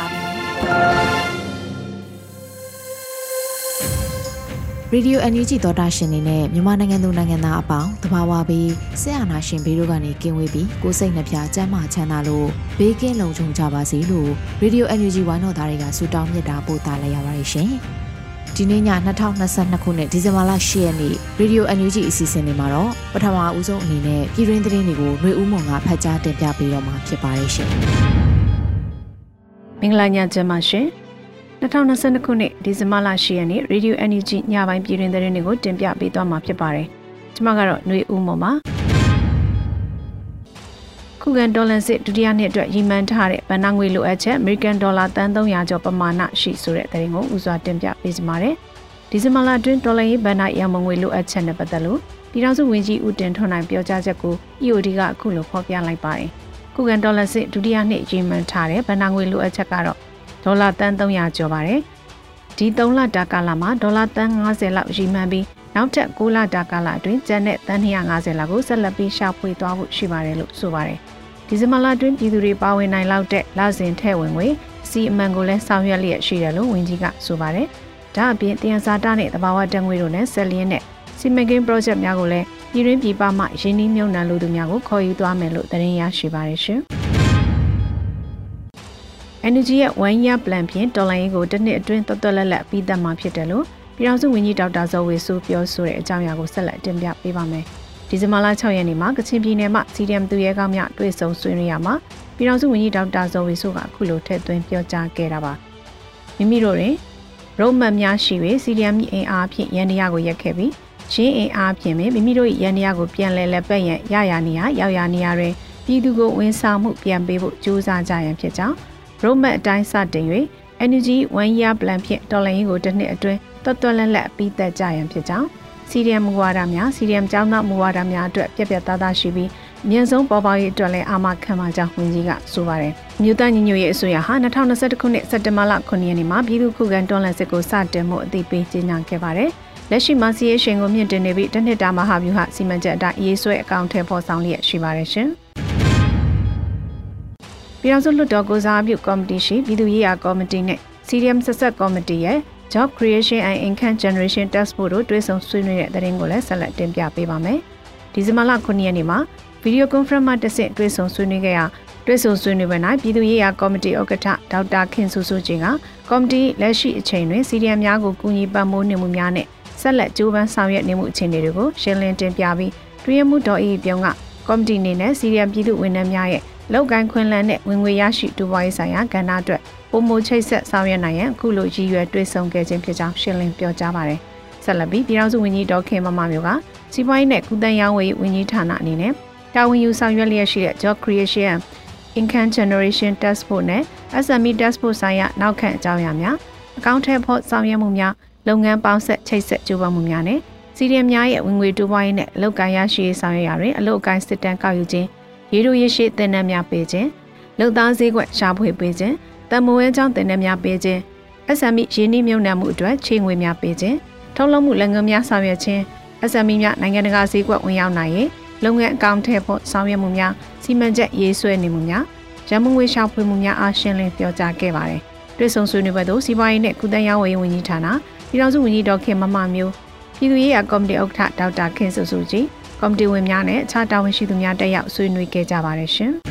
ါပြီ။ ရေဒီယို NUG သောတာရှင်တွေနဲ့မြန်မာနိုင်ငံသူနိုင်ငံသားအပေါင်းတဘာဝပြီးဆရာနာရှင်ဘေးတို့ကနေကင်းဝေးပြီးကိုစိတ်နှပြစမ်းမချမ်းသာလို့ဘေးကင်းလုံခြုံကြပါစေလို့ရေဒီယို NUG ဝိုင်းတော်သားတွေကဆုတောင်းမြတ်တာပို့သလိုက်ရပါတယ်ရှင်။ဒီနေ့ည2022ခုနှစ်ဒီဇင်ဘာလ10ရက်နေ့ရေဒီယို NUG အစီအစဉ်လေးမှာတော့ပထမအဦးဆုံးအနေနဲ့ပြည်တွင်းသတင်းတွေကိုຫນွေဦးမုံကဖတ်ကြားတင်ပြပေးတော့မှာဖြစ်ပါတယ်ရှင်။ မင်္ဂလာညချမ်းပါရှင်2022ခုနှစ်ဒီဇင်ဘာလ10ရက်နေ့ Radio Energy ညပိုင်းပြည်တွင်သတင်းတွေကိုတင်ပြပေးသွားမှာဖြစ်ပါတယ်ကျွန်မကတော့ຫນွေဦးမော်ပါခုကန်ဒေါ်လာစစ်ဒုတိယနှစ်အတွက်ရည်မှန်းထားတဲ့ဗန်နာငွေလိုအပ်ချက် American Dollar တန်300ကျော်ပမာဏရှိဆိုတဲ့သတင်းကိုဦးစွာတင်ပြပေးကြပါမယ်ဒီဇင်ဘာလအတွင်းဒေါ်လာရေးဗန်နာရန်မငွေလိုအပ်ချက်နဲ့ပတ်သက်လို့ပြည်ထောင်စုဝန်ကြီးဦးတင်ထွန်းနိုင်ပြောကြားချက်ကို EOD ကအခုလိုဖော်ပြလိုက်ပါတယ် ခုကန်ဒေါ်လာစစ်ဒုတိယနှစ်ရည်မှန်းထားတဲ့ဗန်နာငွေလိုအပ်ချက်ကတော့ဒေါ်လာတန်300ကျော်ပါတယ်။ဒီ3လတာကာလမှာဒေါ်လာတန်90လောက်ရည်မှန်းပြီးနောက်ထပ်6လတာကာလအတွင်းကျန်တဲ့တန်250လောက်ကိုဆက်လက်ပြီးရှာဖွေသွားဖို့ရှိပါတယ်လို့ဆိုပါတယ်။ဒီဇင်ဘာလအတွင်းပြည်သူတွေပါဝင်နိုင်လောက်တဲ့လစဉ်ထဲ့ဝင်ငွေစီအမှန်ကိုလည်းဆောင်ရွက်လျက်ရှိတယ်လို့ဝန်ကြီးကဆိုပါတယ်။ဒါအပြင်တရားစာတနဲ့တဘာဝတံငွေတို့နဲ့ဆက်လျင်းတဲ့စီမံကိန်း project များကိုလည်း ပြည်တွင်းပြည်ပမှရင်းနှီးမြှုပ်နှံလူသူများကိုခေါ်ယူသွားမယ်လို့သတင်းရရှိပါတယ်ရှင်။ Energy ရဲ့ one year plan ဖြင့်ဒေါ်လာရင်းကိုတစ်နှစ်အတွင်းသွက်သွက်လက်လက်ပြီးသက်မှာဖြစ်တယ်လို့ပြည်ထောင်စုဝန်ကြီးဒေါက်တာဇော်ဝေဆိုပြောဆိုတဲ့အကြောင်းအရာကိုဆက်လက်တင်ပြပေးပါမယ်။ဒီဇင်ဘာလ6ရက်နေ့မှာကချင်ပြည်နယ်မှာ CDM သူရဲကောင်းများတွေ့ဆုံဆွေးနွေးရမှာပြည်ထောင်စုဝန်ကြီးဒေါက်တာဇော်ဝေဆိုကအခုလိုထည့်သွင်းပြောကြားခဲ့တာပါ။မိမိတို့တွင်ရုံးမှတ်များရှိ၍ CDM အင်အားဖြင့်ရန်တရားကိုရက်ခဲ့ပြီး ရင်းအင်အားဖြင့်မိမိတို့ရန်တရားကိုပြန်လဲလက်ပတ်ရန်ရရနေရရောက်ရနေရတွင်ပြည်သူကိုဝန်ဆောင်မှုပြန်ပေးဖို့ကြိုးစားကြရန်ဖြစ်ကြောင်းရိုမတ်အတိုင်းစတင်၍ Energy One Year Plan ဖြင့်တော်လှန်ရေးကိုတစ်နှစ်အတွင်းတွတ်တွတ်လက်လက်ပြီးသက်ကြရန်ဖြစ်ကြောင်းစီရီယမ်မူဝါဒများစီရီယမ်ကျောင်းသားမူဝါဒများအတွက်ပြက်ပြက်သားသားရှိပြီးအမြင့်ဆုံးပေါ်ပေါက်ရေးအတွက်လည်းအာမခံပါကြောင်းဝန်ကြီးကဆိုပါတယ်။မြို့သားညီညွတ်ရေးအစိုးရဟာ2021ခုနှစ်စက်တင်ဘာလ9ရက်နေ့မှာပြည်သူ့ခုခံတော်လှန်စစ်ကိုစတင်မှုအသိပေးကြေညာခဲ့ပါတယ်။ လက်ရှိမှာစီရေးရှင်ကိုမြင့်တင်နေပြီးတစ်နှစ်တာမဟာဗျူဟာစီမံချက်အတိုင်းရေးဆွဲအကောင့်ထဲပေါ်ဆောင်လျက်ရှိပါတယ်ရှင်။ပြည်ထောင်စုလွှတ်တော်ကိုစားပြုကော်မတီရှိပြည်သူ့ရေးရာကော်မတီနဲ့ CDM ဆက်ဆက်ကော်မတီရဲ့ Job Creation and Income Generation Task Force တို့တွဲဆုံဆွေးနွေးတဲ့သတင်းကိုလည်းဆက်လက်တင်ပြပေးပါမယ်။ဒီဇင်ဘာလ9ရက်နေ့မှာဗီဒီယိုကွန်ဖရင့်မှာတက်ဆင့်တွဲဆုံဆွေးနွေးခဲ့ရာတွဲဆုံဆွေးနွေးပွဲ၌ပြည်သူ့ရေးရာကော်မတီဥက္ကဋ္ဌဒေါက်တာခင်စုစုချင်းကကော်မတီလက်ရှိအချိန်တွင် CDM များကိုကူညီပံ့ပိုးနေမှုများနဲ့ ဆက်လက်ကြိုးပမ်းဆောင်ရွက်နေမှုအခြေအနေတွေကိုရှင်းလင်းတင်ပြပြီးတွဲမှုတော်အေးပြုံးကကော်မတီအနေနဲ့ CDM ပြည်သူဝန်ထမ်းများရဲ့လောက်ကိုင်းခွင်လန်းနဲ့ဝင်ငွေရရှိတူပွားရေးဆိုင်ရာကဏ္ဍအတွက်ပုံမိုချိတ်ဆက်ဆောင်ရွက်နိုင်ရန်အခုလိုရည်ရွယ်တွေ့ဆုံခဲ့ခြင်းဖြစ်ကြောင်းရှင်းလင်းပြောကြားပါတယ်။ဆက်လက်ပြီးပြည်ထောင်စုဝန်ကြီးဒေါက်ခင်မမမျိုးကစီးပွားရေးနဲ့ကုသရေးဝန်ကြီးဝန်ကြီးဌာနအနေနဲ့တာဝန်ယူဆောင်ရွက်လျက်ရှိတဲ့ Job Creation Income Generation Task Force နဲ့ SME Task Force ဆိုင်ရာနောက်ခံအကြောင်းအရာများအကောင့်ထဲဖို့ဆောင်ရွက်မှုများ လုပ်ငန်းပေါင်းဆက်ချိတ်ဆက်ကြိုးပမ်းမှုများနဲ့စီရီယမ်များရဲ့ဝင်ငွေတိုးပွားရေးနဲ့အလုပ်ကိုင်ရရှိရေးဆောင်ရွက်ရာတွင်အလုပ်ကိုင်စစ်တမ်းကောက်ယူခြင်းရေတို့ရရှိတင်နန်းများပေးခြင်းလုံသားစည်းကွက်ရှာဖွေပေးခြင်းတမဝဲကျောင်းတင်နန်းများပေးခြင်း SME ရင်းနှီးမြှုပ်နှံမှုအတွက်ချေငွေများပေးခြင်းထုတ်လုပ်မှုလုပ်ငန်းများဆောင်ရွက်ခြင်း SME များနိုင်ငံတကာစည်းကွက်ဝင်ရောက်နိုင်ရေးလုပ်ငန်းအကောင့်ထဲဖို့ဆောင်ရွက်မှုများစီမံချက်ရေးဆွဲနေမှုများရန်မငွေရှာဖွေမှုများအားရှင်းလင်းပြောကြားခဲ့ပါတယ်။တွေ့ဆုံဆွေးနွေးပွဲသို့စီးပွားရေးနဲ့ကုသရေးဝန်ကြီးဌာန ပြည်ထောင်စုဝန်ကြီးဒေါက်ခင်မမမျိုးပြည်သူ့ရေးရာကော်မတီဥက္ကဋ္ဌဒေါက်တာခင်စုစုကြည်ကော်မတီဝင်များနဲ့အခြားတာဝန်ရှိသူများတက်ရောက်ဆွေးနွေးခဲ့ကြပါတယ်ရှင်။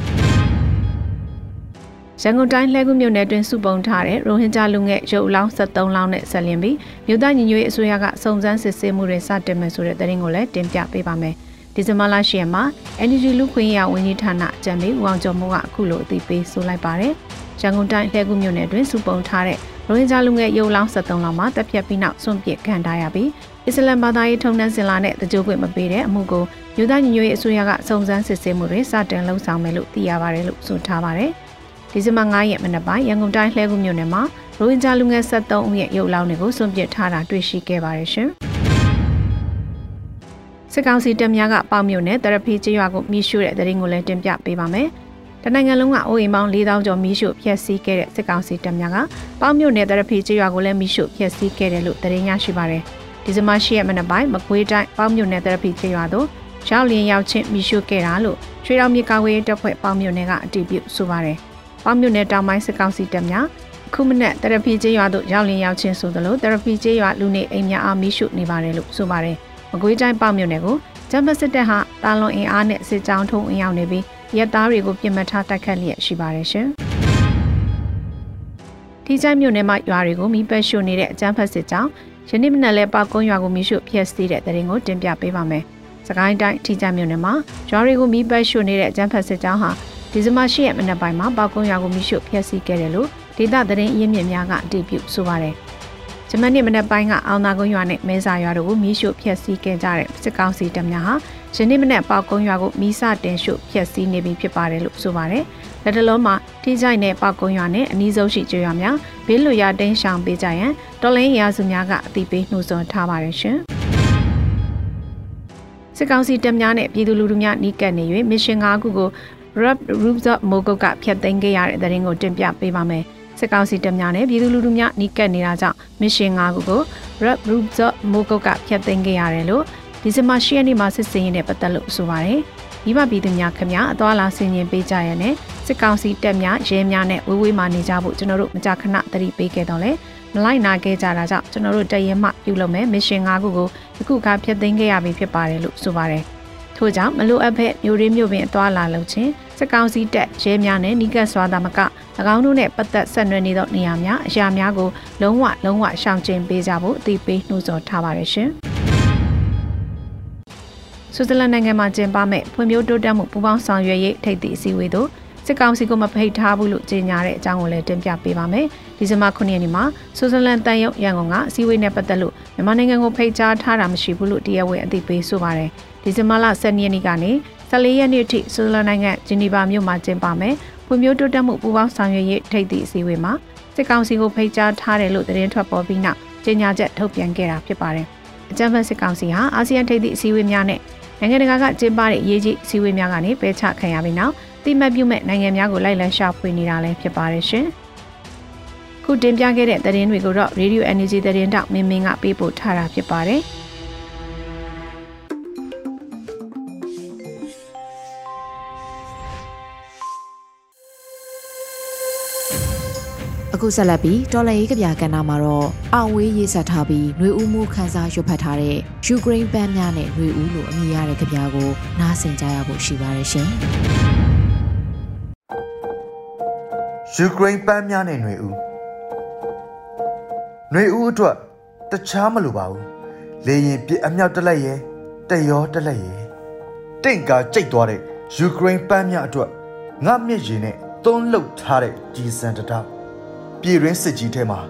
ရန်ကုန်တိုင်းလှဲကူးမြို့နယ်တွင်စုပုံထားတဲ့ရိုဟင်ဂျာလူငယ်ရုပ်အလောင်း73လောင်းနဲ့ဆက်လျင်ပြီးမြို့သားညီညွတ်ရေးအစိုးရကစုံစမ်းစစ်ဆေးမှုတွေစတင်မယ်ဆိုတဲ့သတင်းကိုလည်းတင်ပြပေးပါမယ်။ဒီဇင်ဘာလ10ရက်မှာ Energy လူခွင့်ရဝန်ကြီးဌာနအကြံပေးဦးအောင်ကျော်မိုးကအခုလိုအသိပေးဆိုလိုက်ပါတယ်။ရန်ကုန်တိုင်းလှဲကူးမြို့နယ်တွင်စုပုံထားတဲ့ ရိုဟင်ဂျာလူငယ်ရုပ်လောင်း73လောင်းမှာတပ်ဖြတ်ပြီးနောက်ဆွန့်ပစ်ခံထားရပြီးအစ္စလမ်ဘာသာရေးထုံးတမ်းစင်လာနဲ့တကြိုးခွင့်မပေးတဲ့အမှုကိုမြို့သားညီညွတ်ရေးအစိုးရကစုံစမ်းစစ်ဆေးမှုတွေစတင်လှုပ်ဆောင်မယ်လို့သိရပါတယ်လို့ဆိုထားပါတယ်။ဒီဇင်ဘာ9ရက်မနက်ပိုင်းရန်ကုန်တိုင်းလှဲကူးမြို့နယ်မှာရိုဟင်ဂျာလူငယ်73ဦးရဲ့ရုပ်လောင်းတွေကိုစွန့်ပစ်ထားတာတွေ့ရှိခဲ့ပါတယ်ရှင်။စစ်ကောင်စီတပ်များကပေါမြို့နယ်တရဖီကျွော်ကိုမိရှုတဲ့တရင်ကိုလည်းတင်ပြပေးပါမယ်။ တနိုင်ငံလုံးကအိုးအိမ်ပေါင်း4000ကျော်မိရှုဖျက်ဆီးခဲ့တဲ့စစ်ကောင်စီတပ်များကပေါမြို့နယ်တရဖီကျွော်ကိုလည်းမိရှုဖျက်ဆီးခဲ့တယ်လို့တရင်ရရှိပါတယ်။ဒီဇင်ဘာ10ရက်မနက်ပိုင်းမကွေးတိုင်းပေါမြို့နယ်တရဖီကျွော်သို့ရောက်လျင်ရောက်ချင်းမိရှုခဲ့တာလို့ချွေတော်မြေကာဝေးတပ်ဖွဲ့ပေါမြို့နယ်ကအတည်ပြုဆိုပါတယ်။ပေါမြို့နယ်တောင်ပိုင်းစစ်ကောင်စီတပ်များခုမနက်တရဖီကျေးရွာသို့ရောက်လင်းရောက်ချင်းဆိုသလိုတရဖီကျေးရွာလူနေအိမ်များအားမိရှုနေပါတယ်လို့ဆိုပါတယ်။မကွေးတိုင်းပေါမြို့နယ်ကိုဂျမ်ဘစစ်တပ်ဟာတာလွန်အင်အားနဲ့စစ်ကြောင်းထုံးအင်ရောက်နေပြီး ရဲသားတွေကိုပြစ်မှတ်ထားတိုက်ခတ်လျက်ရှိပါတယ်ရှင်။ဒီချိုင်းမြို့နယ်မှာရွာတွေကိုမိပတ်ရှို့နေတဲ့အကြမ်းဖက်စစ်ကြောင်းယနေ့မနက်လဲပေါကုန်းရွာကိုမိရှုဖျက်ဆီးတဲ့တရင်ကိုတင်ပြပေးပါမယ်။စကိုင်းတိုင်းထိချိုင်းမြို့နယ်မှာရွာတွေကိုမိပတ်ရှို့နေတဲ့အကြမ်းဖက်စစ်ကြောင်းဟာဒီဇင်ဘာ10ရက်မနက်ပိုင်းမှာပေါကုန်းရွာကိုမိရှုဖျက်ဆီးခဲ့တယ်လို့ဒေသသတင်းရင်းမြစ်များကအတည်ပြုဆိုပါတယ်။ဂျမန်နေ့မနက်ပိုင်းကအောင်သာကုန်းရွာနဲ့မဲစာရွာတို့ကိုမိရှုဖျက်ဆီးခဲ့ကြတဲ့စစ်ကောင်စီတပ်များဟာ ယနေ့မနက်ပေါကုန်းရွာကိုမိစတင်ရှုဖျက်ဆီးနေပြီဖြစ်ပါတယ်လို့ဆိုပါတယ်။လက်တလုံးမှာထိကြိုက်တဲ့ပေါကုန်းရွာနဲ့အနီးဆုံးရှိကျွော်များဘေးလွရာတင်းရှောင်ပေးကြရန်တော်လင်းရာစုများကအတိပေးနှိုးဆော်ထားပါတယ်ရှင်။စစ်ကောင်စီတပ်များနဲ့ပြည်သူလူထုများနီးကပ်နေ၍မစ်ရှင်၅ခုကို Rap Rubza Mogok ကဖျက်သိမ်းခဲ့ရတဲ့သတင်းကိုတင်ပြပေးပါမယ်။စစ်ကောင်စီတပ်များနဲ့ပြည်သူလူထုများနှိကပ်နေတာကြောင့်မစ်ရှင်၅ခုကို Rap Rubza Mogok ကဖျက်သိမ်းခဲ့ရတယ်လို့ ဒီဇင်ဘာ10ရက်နေ့မှာစစ်စင်ရင်နဲ့ပတ်သက်လို့ဆိုပါတယ်။မိဘပြည်သူများခင်ဗျာအသွာလာဆင်ញင်ပေးကြရတဲ့စစ်ကောင်စီတပ်များရဲများနဲ့ဝေးဝေးမှနေကြဖို့ကျွန်တော်တို့မကြာခဏသတိပေးခဲ့တော့လေမလိုက်နာခဲ့ကြတာကြောင့်ကျွန်တော်တို့တရင်မှပြုလုပ်မယ်မစ်ရှင်၅ခုကိုအခုကဖျက်သိမ်းခဲ့ရပြီဖြစ်ပါတယ်လို့ဆိုပါတယ်။ထို့ကြောင့်မလိုအပ်ဘဲမျိုးရင်းမျိုးပင်အသွာလာလုပ်ခြင်းစကောင်းစီတက်ရဲများနဲ့နီးကပ်စွာသာမက၎င်းတို့နဲ့ပတ်သက်ဆက်နွယ်နေသောနေရာများအရာများကိုလုံးဝလုံးဝရှောင်ကျဉ်ပေးကြဖို့အသိပေးနှိုးဆော်ထားပါရရှင်။ ဆွစ်ဇာလန်နိုင်ငံမှာကျင်းပမဲ့ဖွံ့ဖြိုးတိုးတက်မှုပူးပေါင်းဆောင်ရွက်ရေးထိပ်သီးအစည်းအဝေးသို့စစ်ကောင်စီကမဖိတ်ထားဘူးလို့ကြေညာတဲ့အကြောင်းကိုလည်းတင်ပြပေးပါမယ်။ဒီဇင်ဘာ9ရက်နေ့မှာဆွစ်ဇာလန်တန်ရုံရန်ကုန်ကအစည်းအဝေးနဲ့ပတ်သက်လို့မြန်မာနိုင်ငံကိုဖိတ်ကြားထားတာမရှိဘူးလို့တရားဝင်အသိပေးဆိုပါတယ်။ဒီဇင်ဘာလ10ရက်နေ့ကနေ14ရက်နေ့အထိဆွစ်ဇာလန်နိုင်ငံဂျနီဗာမြို့မှာကျင်းပမယ်။ဖွံ့ဖြိုးတိုးတက်မှုပူးပေါင်းဆောင်ရွက်ရေးထိပ်သီးအစည်းအဝေးမှာစစ်ကောင်စီကိုဖိတ်ကြားထားတယ်လို့သတင်းထွက်ပေါ်ပြီးနောက်ကြေညာချက်ထုတ်ပြန်ခဲ့တာဖြစ်ပါတယ်။အကြံဖတ်စစ်ကောင်စီဟာအာဆီယံထိပ်သီးအစည်းအဝေးများနဲ့ နိုင်ငံတကာကကျင်းပတဲ့ရေးကြီးအစည်းအဝေးများကနေပယ်ချခံရပြီးနောက်တိမတ်ပြုမဲ့နိုင်ငံများကိုလိုက်လံရှာဖွေနေတာလည်းဖြစ်ပါတယ်ရှင်။ခုတင်ပြခဲ့တဲ့သတင်းတွေကိုတော့ Radio Energy သတင်းတောက်မင်းမင်းကပေးပို့ထားတာဖြစ်ပါတယ်။ အခုဆက်လက်ပြီးတော်လရေးကဗျာကဏ္ဍမှာတော့အောင်ဝေးရေးဆက်ထားပြီးຫນွေဦးမှုခန်းစားရွတ်ဖတ်ထားတဲ့ယူကရိန်းပန်းများနဲ့ຫນွေဦးလိုအမည်ရတဲ့ကဗျာကိုနားဆင်ကြရဖို့ရှိပါတယ်ရှင်။ယူကရိန်းပန်းများနဲ့ຫນွေဦးຫນွေဦးအတွက်တခြားမလိုပါဘူး။လေရင်ပြစ်အမြောက်တက်လက်ရဲတရောတက်လက်ရဲတင့်ကာကြိတ်သွားတဲ့ယူကရိန်းပန်းများအတွက်ငါမျက်ရည်နဲ့သွန်းလှုပ်ထားတဲ့ဒီစံတတောက် ပြည်ရင်းစစ်ကြီးထဲမှာ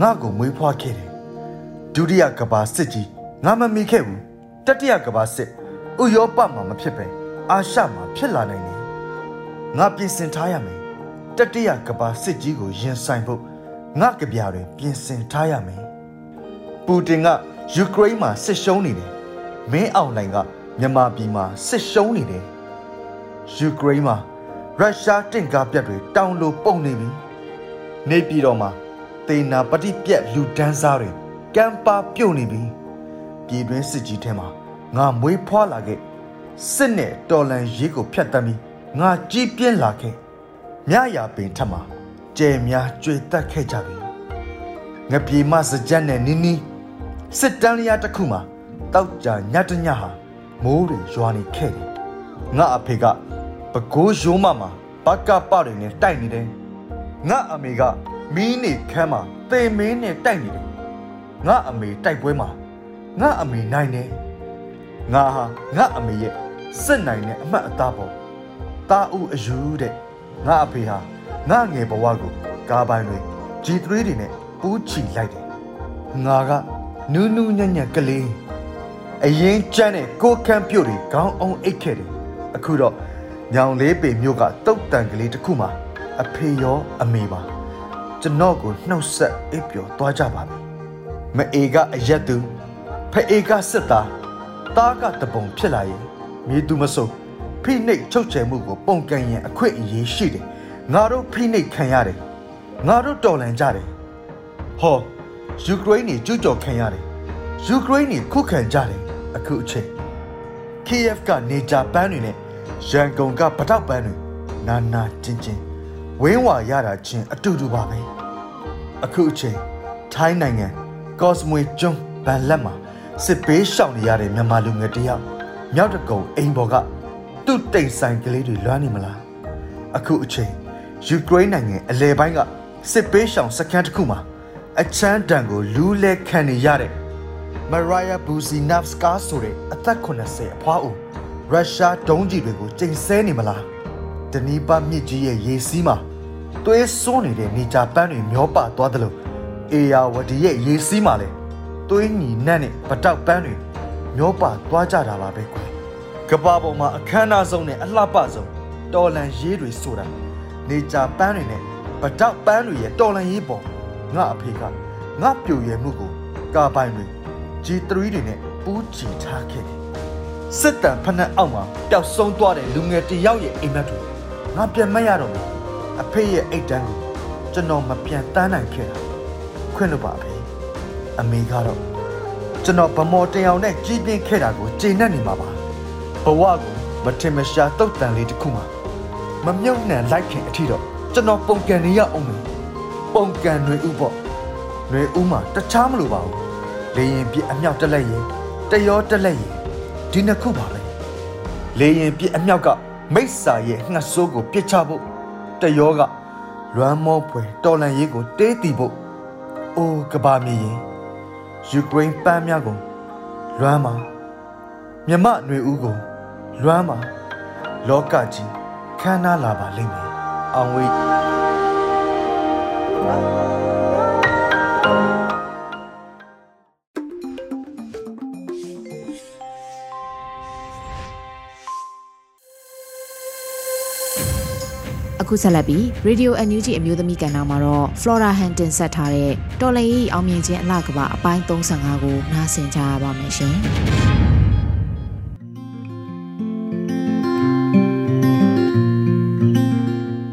ငါ့ကိုမွေးဖွားခဲ့တယ်ဒုတိယကဘာစစ်ကြီးငါမမီခဲ့ဘူးတတိယကဘာစစ်ဥရောပမှာမဖြစ်ပဲအာရှမှာဖြစ်လာနိုင်တယ်ငါပြင်ဆင်ထားရမယ်တတိယကဘာစစ်ကြီးကိုရင်ဆိုင်ဖို့ငါကြပြတွင်ပြင်ဆင်ထားရမယ်ပူတင်ကယူကရိန်းမှာစစ်ရှုံးနေတယ်မင်းအောင်လိုင်ကမြန်မာပြည်မှာစစ်ရှုံးနေတယ်ယူကရိန်းမှာရုရှားတင့်ကားပြတ်တွေတောင်လိုပုံနေပြီ နေပြည်တော်မှာတေနာပฏิပြက်လူဒန်းစားတွေကမ်းပါပြုတ်နေပြီပြည်တွင်းစစ်ကြီးထဲမှာငါမွေးဖွားလာခဲ့စစ်နဲ့တော်လန်ရေးကိုဖျက်တမ်းပြီးငါကြီးပြင်းလာခဲ့မြရာပင်ထက်မှာကျဲများကြွေတက်ခဲ့ကြပြီငပြေမစကြက်နဲ့နီးနီးစစ်တန်းလျာတစ်ခုမှာတောက်ကြညတညဟာမိုးတွေရွာနေခဲ့တယ်ငါအဖေကပကိုးရိုးမမှာဘကပတွေနဲ့တိုက်နေတယ် ငါအမေကမီးနေခမ်းမှာသေမင်းနဲ့တိုက်နေတယ်ငါအမေတိုက်ပွဲမှာငါအမေနိုင်တယ်ငါဟာငါအမေရဲ့စစ်နိုင်တဲ့အမှတ်အသားပေါ်တာဦးအယူတဲ့ငါအဖေဟာငါငယ်ဘဝကိုကားပိုင်းတွေ G3 တွေနဲ့ပူးချီလိုက်တယ်ငါကနူးနူးညံ့ညံ့ကလေးအရင်ကျန်းတဲ့ကိုခန့်ပြုတ်တွေခေါင်းအောင်အိတ်ခဲ့တယ်အခုတော့ညောင်လေးပေမြို့ကတုတ်တန်ကလေးတစ်ခုမှာ အဖေရောအမေပါကျွန်တော်ကိုနှုတ်ဆက်အိပ်ပျော်သွားကြပါပြီမအေကအရက်သူဖအေကစစ်သားတားကတပုံဖြစ်လာရင်မြေသူမဆိုးဖိနှိပ်ချုပ်ချယ်မှုကိုပုံကန်ရင်အခွင့်အရေးရှိတယ်ငါတို့ဖိနှိပ်ခံရတယ်ငါတို့တော်လန်ကြတယ်ဟောယူကရိန်းနေကျူးကျော်ခံရတယ်ယူကရိန်းနေခုခံကြတယ်အခုအချိန် KF ကနေဂျာပန်းတွေနဲ့ရန်ကုန်ကပတောက်ပန်းတွေနာနာချင်းချင်း ဝင်းဝါရတာချင်းအတူတူပါပဲအခုအချိန်ထိုင်းနိုင်ငံကော့စမွေကျွန်းဗန်လက်မှာစစ်ပေးရှောင်နေရတဲ့မြန်မာလူငယ်တယောက်မြောက်တကုံအိမ်ပေါ်ကသူ့တိမ်ဆိုင်ကလေးတွေလွှမ်းနေမလားအခုအချိန်ယူကရိန်းနိုင်ငံအလဲပိုင်းကစစ်ပေးရှောင်စခန်းတစ်ခုမှာအချမ်းတန်ကိုလူးလဲခံနေရတဲ့မရာယာဘူစီနပ်စကာဆိုတဲ့အသက်80အဖွားအိုရုရှားဒုံးကြီးတွေကိုကျိန်ဆဲနေမလား ဒနီးပါမြစ်ကြီးရဲ့ရေစီးမှာသွေးစွန်းနေတဲ့နေကြပန်းတွေမျောပါသွားတယ်လို့အေယာဝတီရဲ့ရေစီးမှာလဲသွေးညီနတ်နဲ့ပတောက်ပန်းတွေမျောပါသွားကြတာပါပဲကွယ်ကဘာပေါ်မှာအခမ်းအနားဆုံးနဲ့အလှပဆုံးတော်လန်ရေးတွေဆိုတာနေကြပန်းတွေနဲ့ပတောက်ပန်းတွေရဲ့တော်လန်ရေးပေါ်ငါအဖေကငါပြိုရွယ်မှုကိုကာပိုင်တွေ G3 တွေနဲ့ပူးချီထားခဲ့တယ်စစ်တမ်းဖက်နှက်အောက်မှာပျောက်ဆုံးသွားတဲ့လူငယ်တယောက်ရဲ့အိမ်မက်တွေ ငါပြန်မရတော့ဘူးအဖေရဲ့အိတ်တန်းကိုကျွန်တော်မပြန်တန်းနိုင်ခဲ့တာခွင့်လို့ပါအဖေအမေကတော့ကျွန်တော်ဗမော်တယောင်နဲ့ကြီးပြင်းခဲ့တာကိုကျေနပ်နေမှာပါဘဝကိုမထင်မရှားတုတ်တန်လေးတစ်ခုမှာမမြုပ်နှံလိုက်ခင်အထီတော့ကျွန်တော်ပုံကန်နေရအောင်မယ်ပုံကန်တွေဥပေါ့တွေဥမှာတခြားမလိုပါဘူးလေရင်ပြအမြောက်တက်လက်ရင်တရောတက်လက်ရင်ဒီနှစ်ခုပါပဲလေရင်ပြအမြောက်က မိစ္ဆာရဲ့ငှက်ဆိုးကိုပြစ်ချဖို့တရောကလွမ်းမောဖွယ်တော်လန်ရေးကိုတေးတီဖို့အိုးကဘာမြေရင်ယူကရိန်းပန်းများကိုလွမ်းမှာမြမຫນွေဦးကိုလွမ်းမှာလောကကြီးခမ်းနားလာပါလိမ့်မယ်အောင်ဝေး အခုဆက်လက်ပြီး Radio NUG အမျိုးသမီးကဏ္ဍမှာတော့ Flora Hanton ဆက်ထားတဲ့တော်လင်ကြီးအောင်မြင်ခြင်းအလှကပအပိုင်း35ကိုနားဆင်ကြရပါမယ်ရှင်။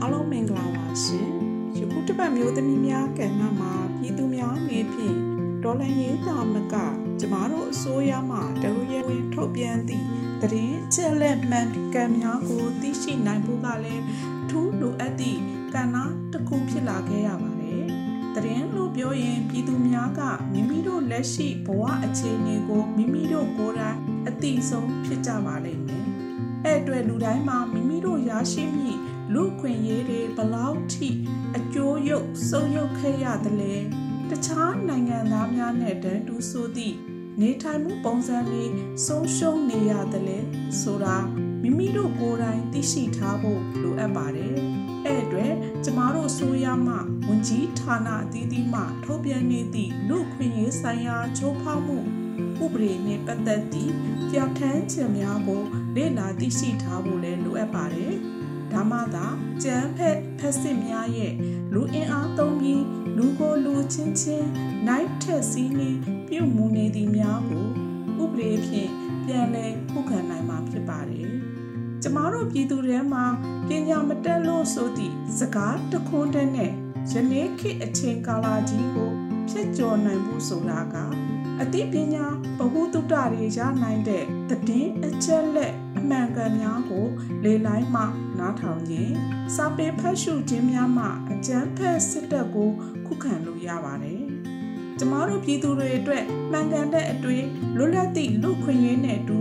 အားလုံးမင်္ဂလာပါရှင်။ယခုတစ်ပတ်မျိုးသမီးများကဏ္ဍမှာပြည်သူများငယ်ဖြင့်ဒေါ်လာရေးတာမကကျမတို့အစိုးရမှတရရဝင်ထုတ်ပြန်သည့် တရင်ချက်လက်မှန်ကန်များကိုသိရှိနိုင်ဖို့ကလည်းထူးလိုအပ်သည့်ကဏ္ဍတစ်ခုဖြစ်လာခဲ့ရပါတယ်။တရင်လို့ပြောရင်ပြည်သူများကမိမိတို့လက်ရှိဘဝအခြေအနေကိုမိမိတို့ကိုယ်တိုင်အသိဆုံးဖြစ်ကြပါလိမ့်မယ်။အဲ့အတွက်လူတိုင်းမှာမိမိတို့ရရှိမိလူခွင့်ရေးတွေဘလောက်ထိအကျိုးရုပ်စုံရုပ်ခဲ့ရသလဲတခြားနိုင်ငံသားများနဲ့တန်းတူဆိုသည့် နေထိုင်မှုပုံစံလေးဆုံးရှုံးနေရသလဲဆိုတာမိမိတို့ကိုယ်တိုင်သိရှိထားဖို့လိုအပ်ပါတယ်အဲ့အတွက်ကျမတို့ဆိုရမှဝန်ကြီးဌာနအသီးသီးမှထုတ်ပြန်နေသည့်လူခွင့်ရေးဆိုင်ရာချိုးဖောက်မှုဥပဒေနဲ့ပတ်သက်သည့်ကြောက်ထမ်းခြင်းများကိုလေ့လာသိရှိထားဖို့လည်းလိုအပ်ပါတယ်။ဒါမှသာကြမ်းဖက်ဖက်စစ်များရဲ့လူအင်အားသုံးပြီး လူကိုလူချင်းချင်းနိုင်ထက်စီးနေပြုမှုနေသည့်များကိုဥပဒေဖြင့်ပြန်လည်ခုခံနိုင်မှာဖြစ်ပါတယ်။ကျမတို့ပြည်သူတွေမှာပညာမတက်လို့ဆိုသည့်စကားတခွန်းတည်းနဲ့ယနေ့ခေတ်အချိန်ကာလကြီးကိုဖြတ်ကျော်နိုင်မှုဆိုတာက အသိပညာဗဟုသုတတွေရနိုင်တဲ့သတင်းအချက်လက်အမှန်ကန်များကိုလေလိုက်မှနားထောင်ခြင်းစာပေဖတ်ရှုခြင်းများမှအကျန်းဖက်စစ်တပ်ကိုခုခံလို့ရပါတယ်။ကျမတို့ပြည်သူတွေအတွက်မှန်ကန်တဲ့အတွေ့လွတ်လပ်သည့်လူခွင့်ရေးနဲ့အတူ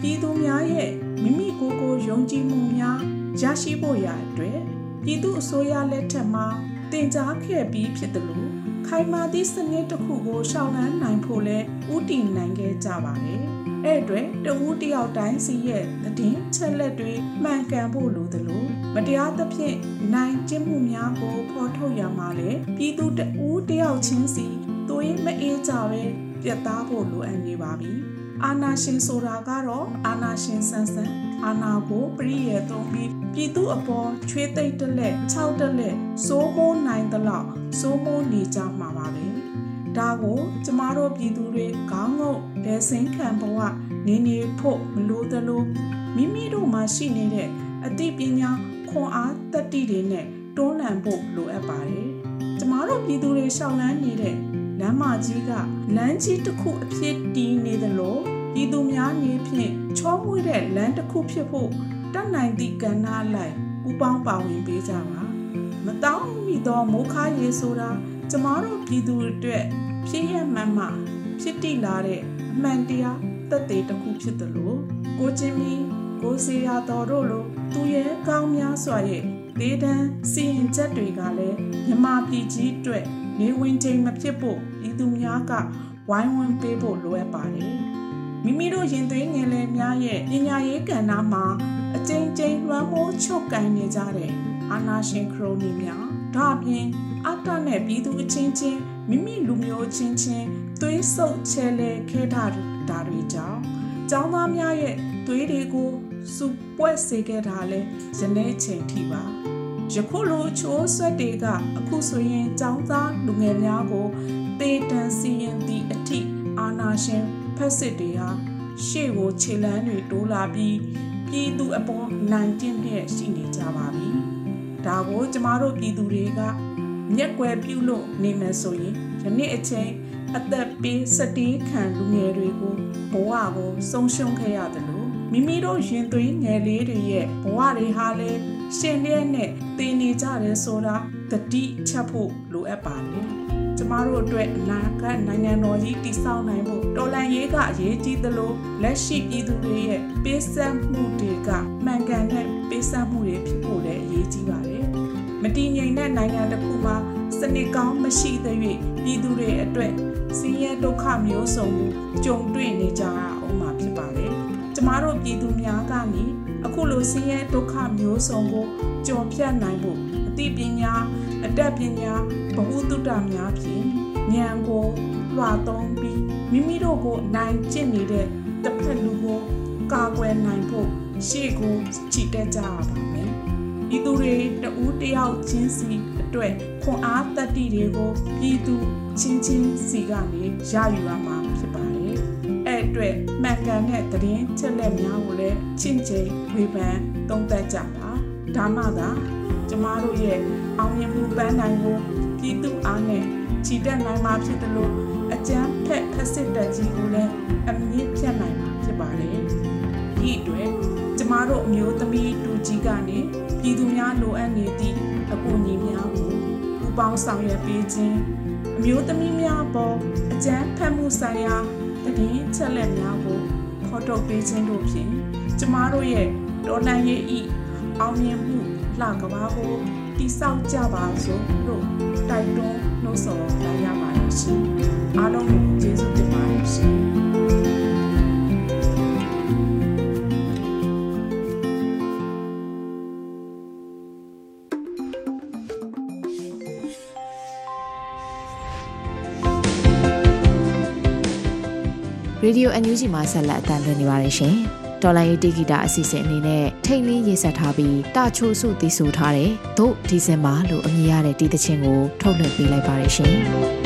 ပြည်သူများရဲ့မိမိကိုယ်ကိုယုံကြည်မှုများရရှိဖို့ရာအတွက်ပြည်သူအစိုးရလက်ထက်မှာတင် जा ခဲ့ပြီးဖြစ်တယ်လို့ ခိုင်မာသည့်စနစ်တစ်ခုကိုရှောင်လန်းနိုင်ဖို့လဲဥတည်နိုင်ခဲ့ကြပါတယ်။အဲ့အတွက်တဦးတယောက်တိုင်းစီရဲ့သတင်းချက်လက်တွေမှန်ကန်ဖို့လိုသလိုမတရားသဖြင့်နိုင်ကျင့်မှုများကိုဖော်ထုတ်ရမှာလဲပြည်သူတဦးတယောက်ချင်းစီသွေးမအေးကြပဲပြတ်သားဖို့လိုအပ်နေပါပြီ။အာနာရှင်ဆိုတာကတော့အာနာရှင်ဆန်းဆန်း အာနာကိုပရိယေသုံးပြီးပြည်သူအပေါ်ချွေးသိမ့်တလက်၆တလက်စိုးမိုးနိုင်သလောက်စိုးမိုးနေကြမှာပါပဲဒါကိုကျမတို့ပြည်သူတွေခေါင်းငုတ်ဒဲစင်းခံဘဝနေနေဖို့မလိုသလိုမိမိတို့မှာရှိနေတဲ့အသိပညာခွန်အားတတိတွေနဲ့တွန်းလှန်ဖို့လိုအပ်ပါတယ်ကျမတို့ပြည်သူတွေရှောင်လန်းနေတဲ့လမ်းမကြီးကလမ်းကြီးတစ်ခုအဖြစ်တည်နေသလို ပြည်သူများနေဖြင့်ချောမွေ့တဲ့လမ်းတစ်ခုဖြစ်ဖို့တတ်နိုင်သည့်ကဏ္ဍလိုက်ပူပေါင်းပါဝင်ပေးကြပါမတောင်းမိသောမိုးခါရေဆိုတာကျမတို့ပြည်သူအတွက်ဖြစ်ရမှန်မှဖြစ်တည်လာတဲ့အမှန်တရားသက်သေတစ်ခုဖြစ်တယ်လို့ကိုချင်းမီကိုစီယာတော်တို့လိုသူရဲ့ကောင်းများစွာရဲ့ဒေသန်စီရင်ချက်တွေကလည်းမြမပြည်ကြီးအတွက်နေဝင်ချိန်မဖြစ်ဖို့ဤသူများကဝိုင်းဝန်းပေးဖို့လိုအပ်ပါတယ် မိမိတို့ရင်သွေးငယ်လေးများရဲ့ပညာရေးကဏ္ဍမှာအကျဉ်းချင်းလွှမ်းမိုးချုပ်ကင်နေကြတဲ့အာနာရှင်ခရိုနီများဒါအပြင်အတ္တနဲ့ပြည်သူအချင်းချင်းမိမိလူမျိုးချင်းချင်းသွေးဆုပ်ချဲလဲခဲတာဒါတွေကြောင့်ကျောင်းသားများရဲ့သွေးတွေကိုစုပွဲစေခဲ့တာလဲယနေ့ချိန်ထိပါယခုလိုချိုးဆွက်တွေကအခုဆိုရင်ကျောင်းသားလူငယ်များကိုတေတန်စီရင်သည့်အထိအာနာရှင် ဖက်စစ်တွေဟာရှေ့ကိုခြေလန်းတွေတိုးလာပြီးပြည်သူအပေါ်နိုင်ကျင့်တဲ့ရှိနေကြပါပြီ။ဒါကိုကျမတို့ပြည်သူတွေကမျက်ကွယ်ပြုလို့နေမယ်ဆိုရင်ယနေ့အချိန်အသက်ပေးစတေးခံလူငယ်တွေကိုဘဝကိုဆုံးရှုံးခဲ့ရတယ်လို့မိမိတို့ရင်သွေးငယ်လေးတွေရဲ့ဘဝတွေဟာလည်းရှင်လျက်နဲ့တည်နေကြတယ်ဆိုတာတတိချက်ဖို့လိုအပ်ပါတယ်ကျ မတို့အတွက်အနာဂတ်နိုင်ငံတော်ကြီးတည်ဆောက်နိုင်ဖို့တော်လန်ရေးကအရေးကြီးသလိုလက်ရှိပြည်သူတွေရဲ့ပေးဆက်မှုတွေကမှန်ကန်တဲ့ပေးဆက်မှုတွေဖြစ်ဖို့လည်းအရေးကြီးပါတယ်။မတည်ငြိမ်တဲ့နိုင်ငံတစ်ခုမှာစနစ်ကောင်းမရှိသရွေ့ပြည်သူတွေအတွက်ဆင်းရဲဒုက္ခမျိုးစုံကိုကြုံတွေ့နေကြရအောင်မှာဖြစ်ပါတယ်။ကျမတို့ပြည်သူများကနေအခုလိုဆင်းရဲဒုက္ခမျိုးစုံကိုကြုံဖြတ်နိုင်ဖို့အသိပညာ အတတ်ပညာဘဟုတုတများဖြင့်ဉာဏ်ကိုလွှာသုံးပြီးမိမိတို့ကိုနိုင်ကျင့်နေတဲ့တစ်ဖက်လူကိုကာကွယ်နိုင်ဖို့ရှေ့ကိုချီတက်ကြရပါမယ်။ဤသူတွေတဦးတယောက်ချင်းစီအတွက်ခွန်အားတတ္တိတွေကိုပြည်သူချင်းချင်းစီကနေရယူရမှာဖြစ်ပါတယ်။အဲ့အတွက်မှန်ကန်တဲ့သတင်းချက်လက်များကိုလည်းချင့်ချိန်ဝေဖန်သုံးသပ်ကြပါ။ဒါမှသာ ကျမတို့ရဲ့အောင်မြင်မှုပန်းနိုင်ကိုပြည်သူအားနဲ့ချီတက်နိုင်မှာဖြစ်တယ်လို့အကြမ်းဖက်ဖက်စစ်တပ်ကြီးကိုလည်းအမြင့်ဖြတ်နိုင်မှာဖြစ်ပါတယ်။ဒီအတွက်ကျမတို့အမျိုးသမီးတူကြီးကနေပြည်သူများလိုအပ်နေသည့်အကူအညီများကိုပူပေါင်းဆောင်ရွက်ပေးခြင်းအမျိုးသမီးများပေါ်အကြမ်းဖက်မှုဆိုင်ရာတည်င်းချက်လက်များကိုဖော်ထုတ်ပေးခြင်းတို့ဖြင့်ကျမတို့ရဲ့တော်လှန်ရေးဤအောင်မြင်မှု လှကဘာကိုတိဆောက်ကြပါစို့လို့တိုက်တွန်းနှိုးဆော်လိုက်ရပါတယ်ရှင်အားလုံးကိုကျေးဇူးတင်ပါတယ်ရှင်ရေဒီယို NUG မှာဆက်လက်အသံလွှင့်နေပါတယ်ရှင်။ တော်လိုင်းရေးတီဂီတာအစီအစဉ်အနေနဲ့ထိတ်လင်းရေးဆက်ထားပြီးတာချိုစုတည်ဆိုထားတဲ့ဒုဒီဇင်ဘာလို့အမည်ရတဲ့တီးသချင်းကိုထုတ်လွှင့်ပေးလိုက်ပါတယ်ရှင်။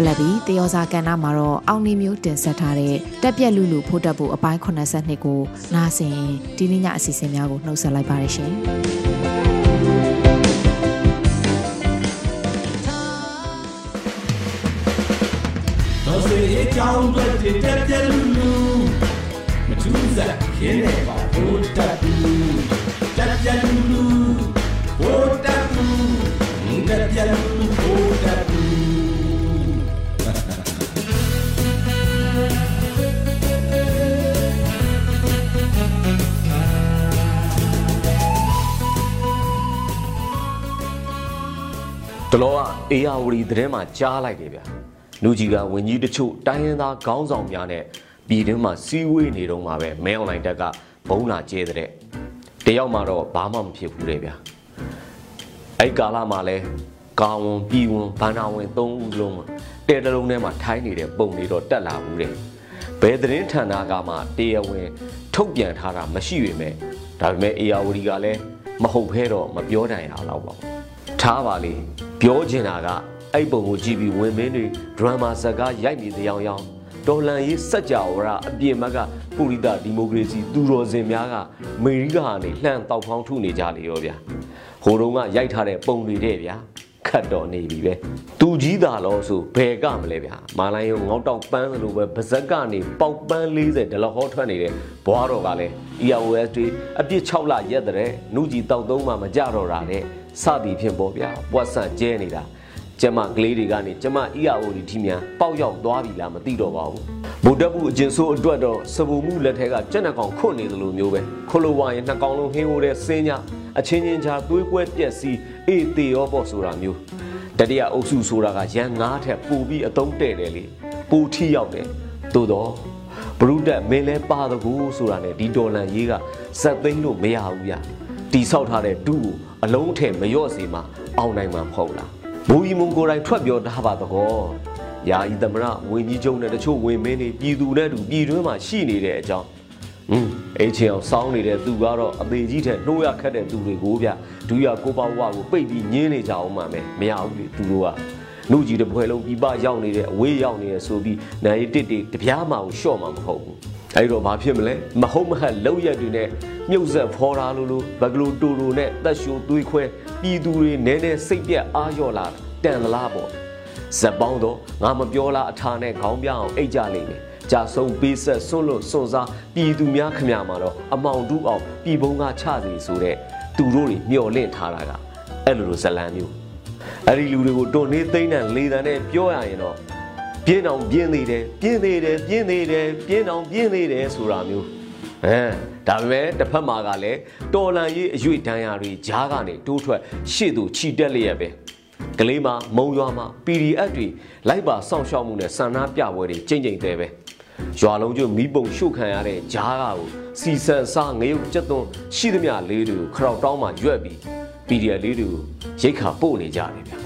ဆက်လက်ပြီးတယောစာကဏ္ဍမှာတော့အောင်းနေမျိုးတင်ဆက်ထားတဲ့တက်ပြက်လူလူဖို့တက်ဖို့အပိုင်း82ကိုနားဆင်ဒီနေ့ညအစီအစဉ်များကိုနှုတ်ဆက်လိုက်ပါရရှင်။တော်စေအကြောင်းတွေတက်ပြက်လူလူမထူးစားခင်းနေပါဘိုးတက်လူတက်ပြက်လူလူဘိုးတက်လူတက်ပြက်လူ အေယာဝတီသတင်းမှာကြားလိုက်တယ်ဗျာလူကြီးကဝင်ကြီးတချို့တိုင်းရင်းသားခေါင်းဆောင်များနဲ့ပြည်တွင်းမှာစီးဝေးနေတော့မှာပဲမဲအွန်လိုင်းတက်ကဘုံလာကျဲတဲ့တယောက်မှတော့ဘာမှမဖြစ်ဘူးတဲ့ဗျာအဲ့ကာလမှာလဲကာဝန်ပြည်ဝန်ဘန္နာဝင်သုံးဦးလုံးတဲတလုံးထဲမှာထိုင်းနေတဲ့ပုံတွေတော့တက်လာဘူးတဲ့ဘယ်သတင်းဌာနကမှတရားဝင် ထုတ်ပြန်ထားတာမရှိပေမဲ့ဒါပေမဲ့အေယာဝတီကလည်းမဟုတ်ဖဲတော့မပြောနိုင်ရတော့ပါဘူး ထားပါလေပြောချင်တာကအဲ့ပုံကိုကြည့်ပြီးဝင်မင်းတွေဒရမာဇက်ကားရိုက်နေတဲ့အကြောင်းတော်လန်ရေးစัจ java ရအပြင်ဘက်ကပုရိသဒီမိုကရေစီသူတော်စင်များကအမေရိကကနေလှမ်းတောက်ဖောင်းထုနေကြလေရောဗျာဟိုတုန်းကရိုက်ထားတဲ့ပုံတွေတဲ့ဗျာခတ်တော်နေပြီပဲသူကြီးတာလို့ဆိုဘယ်ကမလဲဗျာမာလိုင်းရောငေါတောက်ပန်းလို့ပဲဗဇက်ကနေပေါက်ပန်း40ဒလဟောထွက်နေတဲ့ဘွားတော်ကလည်း EOS တွေအပြစ်6လရက်တဲ့နုကြီးတောက်သုံးမှမကြတော့တာတဲ့ စသည်ဖြင့်ပေါ့ဗျာဘွတ်ဆန်ကျဲနေတာကျမကလေးတွေကနေကျမ EAO ဒီထီမြန်ပေါက်ရောက်သွားပြီလားမသိတော့ပါဘူးဗုဒ္ဓဘုအကျဉ်ဆိုးအတွက်တော့စပူမှုလက်ထက်ကကြက်နှကောင်ခွတ်နေသလိုမျိုးပဲခလိုဝါရင်နှစ်ကောင်လုံးဟင်းဟိုတဲ့စင်းညာအချင်းချင်းချာသွေးကွဲပြက်စီးအေးတေရောပေါ့ဆိုတာမျိုးတတိယအုပ်စုဆိုတာကရန်ငါးထက်ပိုပြီးအတုံးတဲ့တယ်လေပိုထီရောက်တယ်သို့တော့ဘရုဒတ်မင်းလဲပါတကူဆိုတာနဲ့ဒီဒေါ်လန်ရေးကဇက်သိန်းလို့မရဘူးဗျ တီဆောက်ထားတဲ့ဒုကိုအလုံးထဲမလျော့စေမှအောင်နိုင်မှာမဟုတ်လားဘူရီမုံကိုယ်တိုင်ထွက်ပြောထားပါတော့ယာယီသမရဝင်းကြီးကျုံနဲ့တချို့ဝင်မင်းတွေပြည်သူနဲ့တူပြည်တွင်းမှာရှိနေတဲ့အကြောင်းอืมအဲ့ချင်အောင်စောင်းနေတဲ့သူကတော့အသေးကြီးတဲ့နှိုးရခတ်တဲ့သူတွေကိုဗျဒူရကိုပေါ့ဝါကိုပိတ်ပြီးညင်းနေကြအောင်မှမယ်မရဘူးလေသူတို့ကနှုတ်ကြီးတစ်ပွဲလုံးပြပရောက်နေတဲ့အဝေးရောက်နေရဆိုပြီးနိုင်တစ်တစ်တပြားမှကိုရှော့မှာမဟုတ်ဘူး အဲ့တော့ဘာဖြစ်မလဲမဟုတ်မဟတ်လောက်ရက်တွေနဲ့မြုပ်ဆက်ဖော်တာလို့လို့ဘဂလိုတူတူနဲ့တက်ရှိုးသွေးခွဲပြည်သူတွေနဲနဲစိတ်ပြက်အားလျော့လာတန်သလားပေါ့ဇက်ပေါင်းတော့ငါမပြောလားအထာနဲ့ခေါင်းပြအောင်အိတ်ကြလိမ့်မယ်ကြာဆုံးပေးဆက်ဆွန့်လွတ်စွန့်စားပြည်သူများခမရမှာတော့အမောင်တူအောင်ပြည်ဘုံကချစီဆိုတဲ့သူတို့တွေမျော်လင့်ထားတာကအဲ့လိုလိုဇလံမျိုးအဲ့ဒီလူတွေကိုတွန်နေသိမ့်တဲ့လေတံနဲ့ပြောရရင်တော့ ပြင်းအောင်ပြင်းသေးတယ်ပြင်းသေးတယ်ပြင်းသေးတယ်ပြင်းအောင်ပြင်းသေးတယ်ဆိုတာမျိုးအဲဒါပေမဲ့တစ်ဖက်မှာကလည်းတော်လန်ရေးအရွေ့တန်းရာတွေဂျားကနေတိုးထွက်ရှေ့သို့ခြိတက်လျက်ပဲကလေးမှာမုံရွာမှာ PDF တွေလိုက်ပါစောင့်ရှောက်မှုနဲ့ဆန္ဒပြပွဲတွေကြိမ်ကြိမ်သေးပဲရွာလုံးကျွမီးပုံရှုတ်ခံရတဲ့ဂျားကကိုစီဆန်စားငရုတ်ကြက်သွန်းရှိသမျှလေးတွေကိုခရောက်တောင်းမှရွက်ပြီး PDF လေးတွေကိုရိတ်ခါပို့နေကြတယ်ဗျာ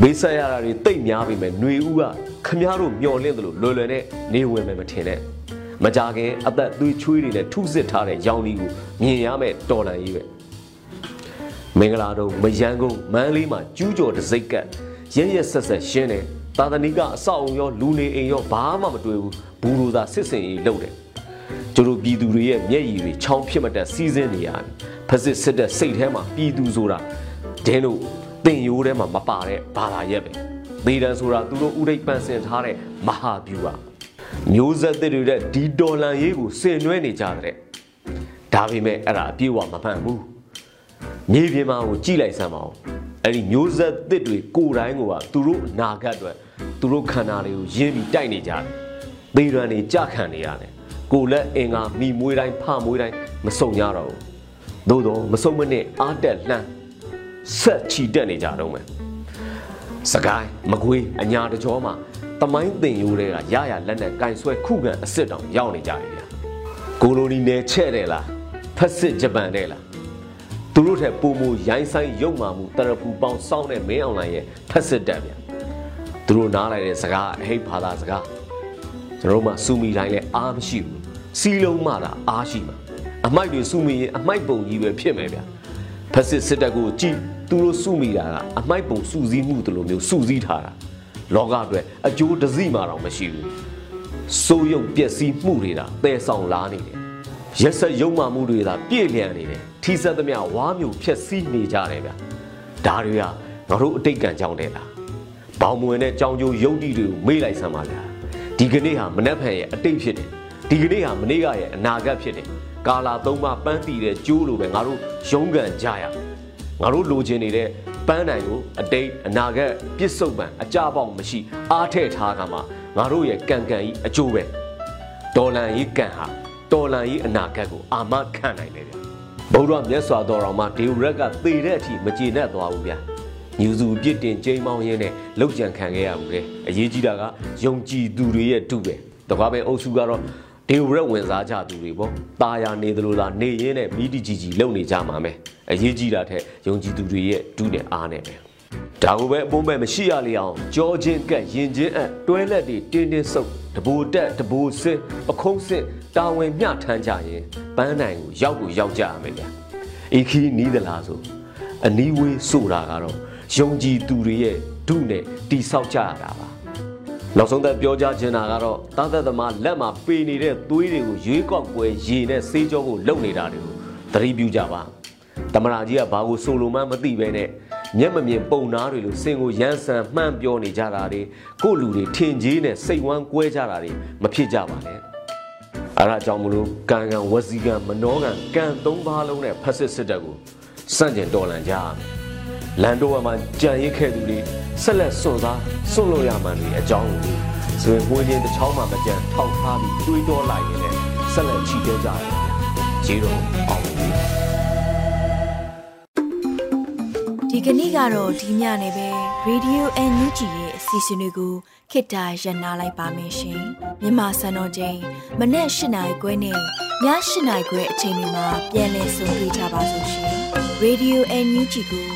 မေးဆက်ရတာတွေတိတ်များပြီမဲ့ຫນွေဦးက ခမားတို့မျောလင့်တယ်လို့လွယ်လွယ်နဲ့နေဝင်မယ်မထင်နဲ့မကြခင်အသက်သွေးချွေးတွေနဲ့ထုစစ်ထားတဲ့ရောင်လီကိုမြင်ရမယ်တော်လန်ကြီးပဲမင်္ဂလာတော့မယန်းကုန်းမန်းလေးမှာကျူးကျော်တစိတ်ကက်ရဲရဲဆက်ဆက်ရှင်းတယ်သာသနိကအဆောက်အုံရောလူနေအိမ်ရောဘာမှမတွေ့ဘူးဘူးလိုသာစစ်စင်ရေးလုပ်တယ်ကျတို့ပြည်သူတွေရဲ့မျက်ရည်တွေချောင်းဖြစ်မတက်စီးစင်းနေရတယ်ဖက်စစ်စစ်တဲ့စိတ်ထဲမှာပြည်သူဆိုတာဒင်းတို့တင်ရိုးထဲမှာမပါတဲ့ဘာသာရက်ပဲ သေတံဆိုတာသူတို့ဥဒိတ်ပန်ဆင်ထားတဲ့မဟာဗျူဟာမျိုးဆက်တွေတဲ့ဒီဒေါ်လန်ရေးကိုဆင်နွှဲနေကြတဲ့ဒါပေမဲ့အဲ့ဒါအပြေးဝမမှန်ဘူးမြေပြင်မှာကိုကြည့်လိုက်စမ်းပါဦးအဲ့ဒီမျိုးဆက်သစ်တွေကိုယ်တိုင်းကသူတို့အနာဂတ်အတွက်သူတို့ခန္ဓာတွေကိုရင်းပြီးတိုက်နေကြတယ်သေရန်တွေကြခံနေရတယ်ကိုလက်အင်္ဂါမိမွေးတိုင်းဖမွေးတိုင်းမစုံကြတော့ဘူးသို့တော့မစုံမနဲ့အားတက်လှမ်းဆက်ချီတက်နေကြတော့မယ် စကိုင်းမကွေးအညာတကြောမှာတမိုင်းတင်ရိုးတွေကရရလက်နဲ့ကင်ဆွဲခုခံအစ်စ်တောင်ရောက်နေကြပြီဗျာကိုလိုနီနယ်ချဲ့တယ်လားဖက်စစ်ဂျပန်တဲ့လားသူတို့ထက်ပုံမူရိုင်းဆိုင်ရုပ်မာမှုတရဖူပေါင်းစောင်းတဲ့မင်းအွန်လိုင်းရဲ့ဖက်စစ်တက်ဗျာသူတို့နားလိုက်တဲ့စကားအဟိတ်ဘာသာစကားကျွန်တော်တို့မှစူမီတိုင်းလည်းအားမရှိဘူးစီလုံးမှသာအားရှိမှာအမိုက်တွေစူမီရင်အမိုက်ပုံကြီးပဲဖြစ်မယ်ဗျာဖက်စစ်စစ်တပ်ကိုကြည် သူတို့စုမိတာကအမိုက်ပုံစုစည်းမှုတလို့မျိုးစုစည်းထားတာလောကအတွက်အကျိုးတစည်းမှတော့မရှိဘူးစိုးရုပ်ပျက်စီးမှုတွေဒါပယ်ဆောင်လာနေတယ်ရက်ဆက်ယုံမှမှုတွေဒါပြည့်လျံနေတယ်ထီးဆက်သမျှဝါမျိုးဖြက်စီးနေကြတယ်ဗျဒါတွေကငါတို့အတိတ်ကံကြောင့်တဲ့လားဘောင်မွင်တဲ့ကြောင်ကျိုးယုတ်တိတွေကိုမေ့လိုက်စမ်းပါဗျာဒီကနေ့ဟာမနှက်ဖန်ရဲ့အတိတ်ဖြစ်တယ်ဒီကနေ့ဟာမနေ့ကရဲ့အနာဂတ်ဖြစ်တယ်ကာလာသုံးပါပန်းတည်တဲ့ကျိုးလိုပဲငါတို့ရုန်းကန်ကြရ ငါတို့လိုချင်နေတဲ့ပန်းတိုင်ကိုအတိတ်အနာဂတ်ပြစ်စုံပံအကြပေါက်မရှိ အားထည့်ထားကမှငါတို့ရဲ့ကံကံကြီးအကျိုးပဲဒေါ်လန်ကြီးကံဟာတော်လန်ကြီးအနာဂတ်ကိုအာမခံနိုင်တယ်ဗျဗုဒ္ဓမြတ်စွာတော်တော်မှာဒေဝရက်ကသေတဲ့အထိမကျေနပ်သွားဘူးဗျညူစုပြစ်တင်ကြိမ်းမောင်းရင်းနဲ့လောက်ကြံခံခဲ့ရဘူးလေအရေးကြီးတာကယုံကြည်သူတွေရဲ့တုပဲတကွာပဲအုပ်စုကတော့ ဒေဝရက်ဝင်စားကြသူတွေပေါ့ตาယာနေသလိုလားနေရင်းနဲ့မိတီကြီးကြီးလုံနေကြမှာမယ်အရေးကြီးတာထက်ယုံကြည်သူတွေရဲ့ဒုနဲ့အားနဲ့ပဲဒါကိုပဲအပုံးပဲမရှိရလေအောင်ကြောချင်းကက်ရင်ချင်းအပ်တွဲလက်တွေတင်းတင်းဆုပ်တဘူတက်တဘူစင်ပခုံးစင်တာဝန်မျှထမ်းကြရင်ပန်းနိုင်ကိုရောက်ကိုရောက်ကြရမယ်ဗျာအေခီနီးသလားဆိုအနီးဝေးဆိုတာကတော့ယုံကြည်သူတွေရဲ့ဒုနဲ့တိဆောက်ကြရတာပါ နောက်ဆုံးသက်ပြောကြချင်တာကတော့တာသက်သမားလက်မှာပေနေတဲ့သွေးတွေကိုရွေးကောက်ပွဲရေနဲ့ဆေးကြောဖို့လုပ်နေတာတွေကိုသတိပြုကြပါတမနာကြီးကဘာကိုဆိုလိုမှမသိပဲနဲ့မျက်မမြင်ပုံနာတွေလိုစင်ကိုရမ်းဆန်မှန်းပြောနေကြတာတွေကိုလူတွေထင်ကြီးနဲ့စိတ်ဝမ်းကွဲကြတာတွေမဖြစ်ကြပါနဲ့အဲဒါကြောင့်မလို့ကံကံဝစီကံမနောကံကံသုံးပါးလုံးနဲ့ဖက်စစ်စစ်တပ်ကိုစန့်ကျင်တော်လှန်ကြရမယ် လန်တိုဝါမှာကြံရစ်ခဲ့သူတွေဆက်လက်စွန့်စားစွန့်လို့ရမှန်ဒီအကြောင်းကိုဇွေငွေချင်းတစ်ချောင်းမှမကြံထောက်ထားပြီးတွေးတောလိုက်ရင်လည်းဆက်လက်ချီတဲကြရတယ်။ဂျီတော့အောင်ပြီ။ဒီကနေ့ကတော့ဒီညနေပဲ Radio NUG ရဲ့အစီအစဉ်လေးကိုခေတ္တရ延လိုက်ပါမယ်ရှင်။မြန်မာစံတော်ချိန်မနေ့၈နိုင်ခွဲနဲ့ည၈နိုင်ခွဲအချိန်တွေမှာပြောင်းလဲဆိုပြကြပါလို့ရှင်။ Radio NUG ကို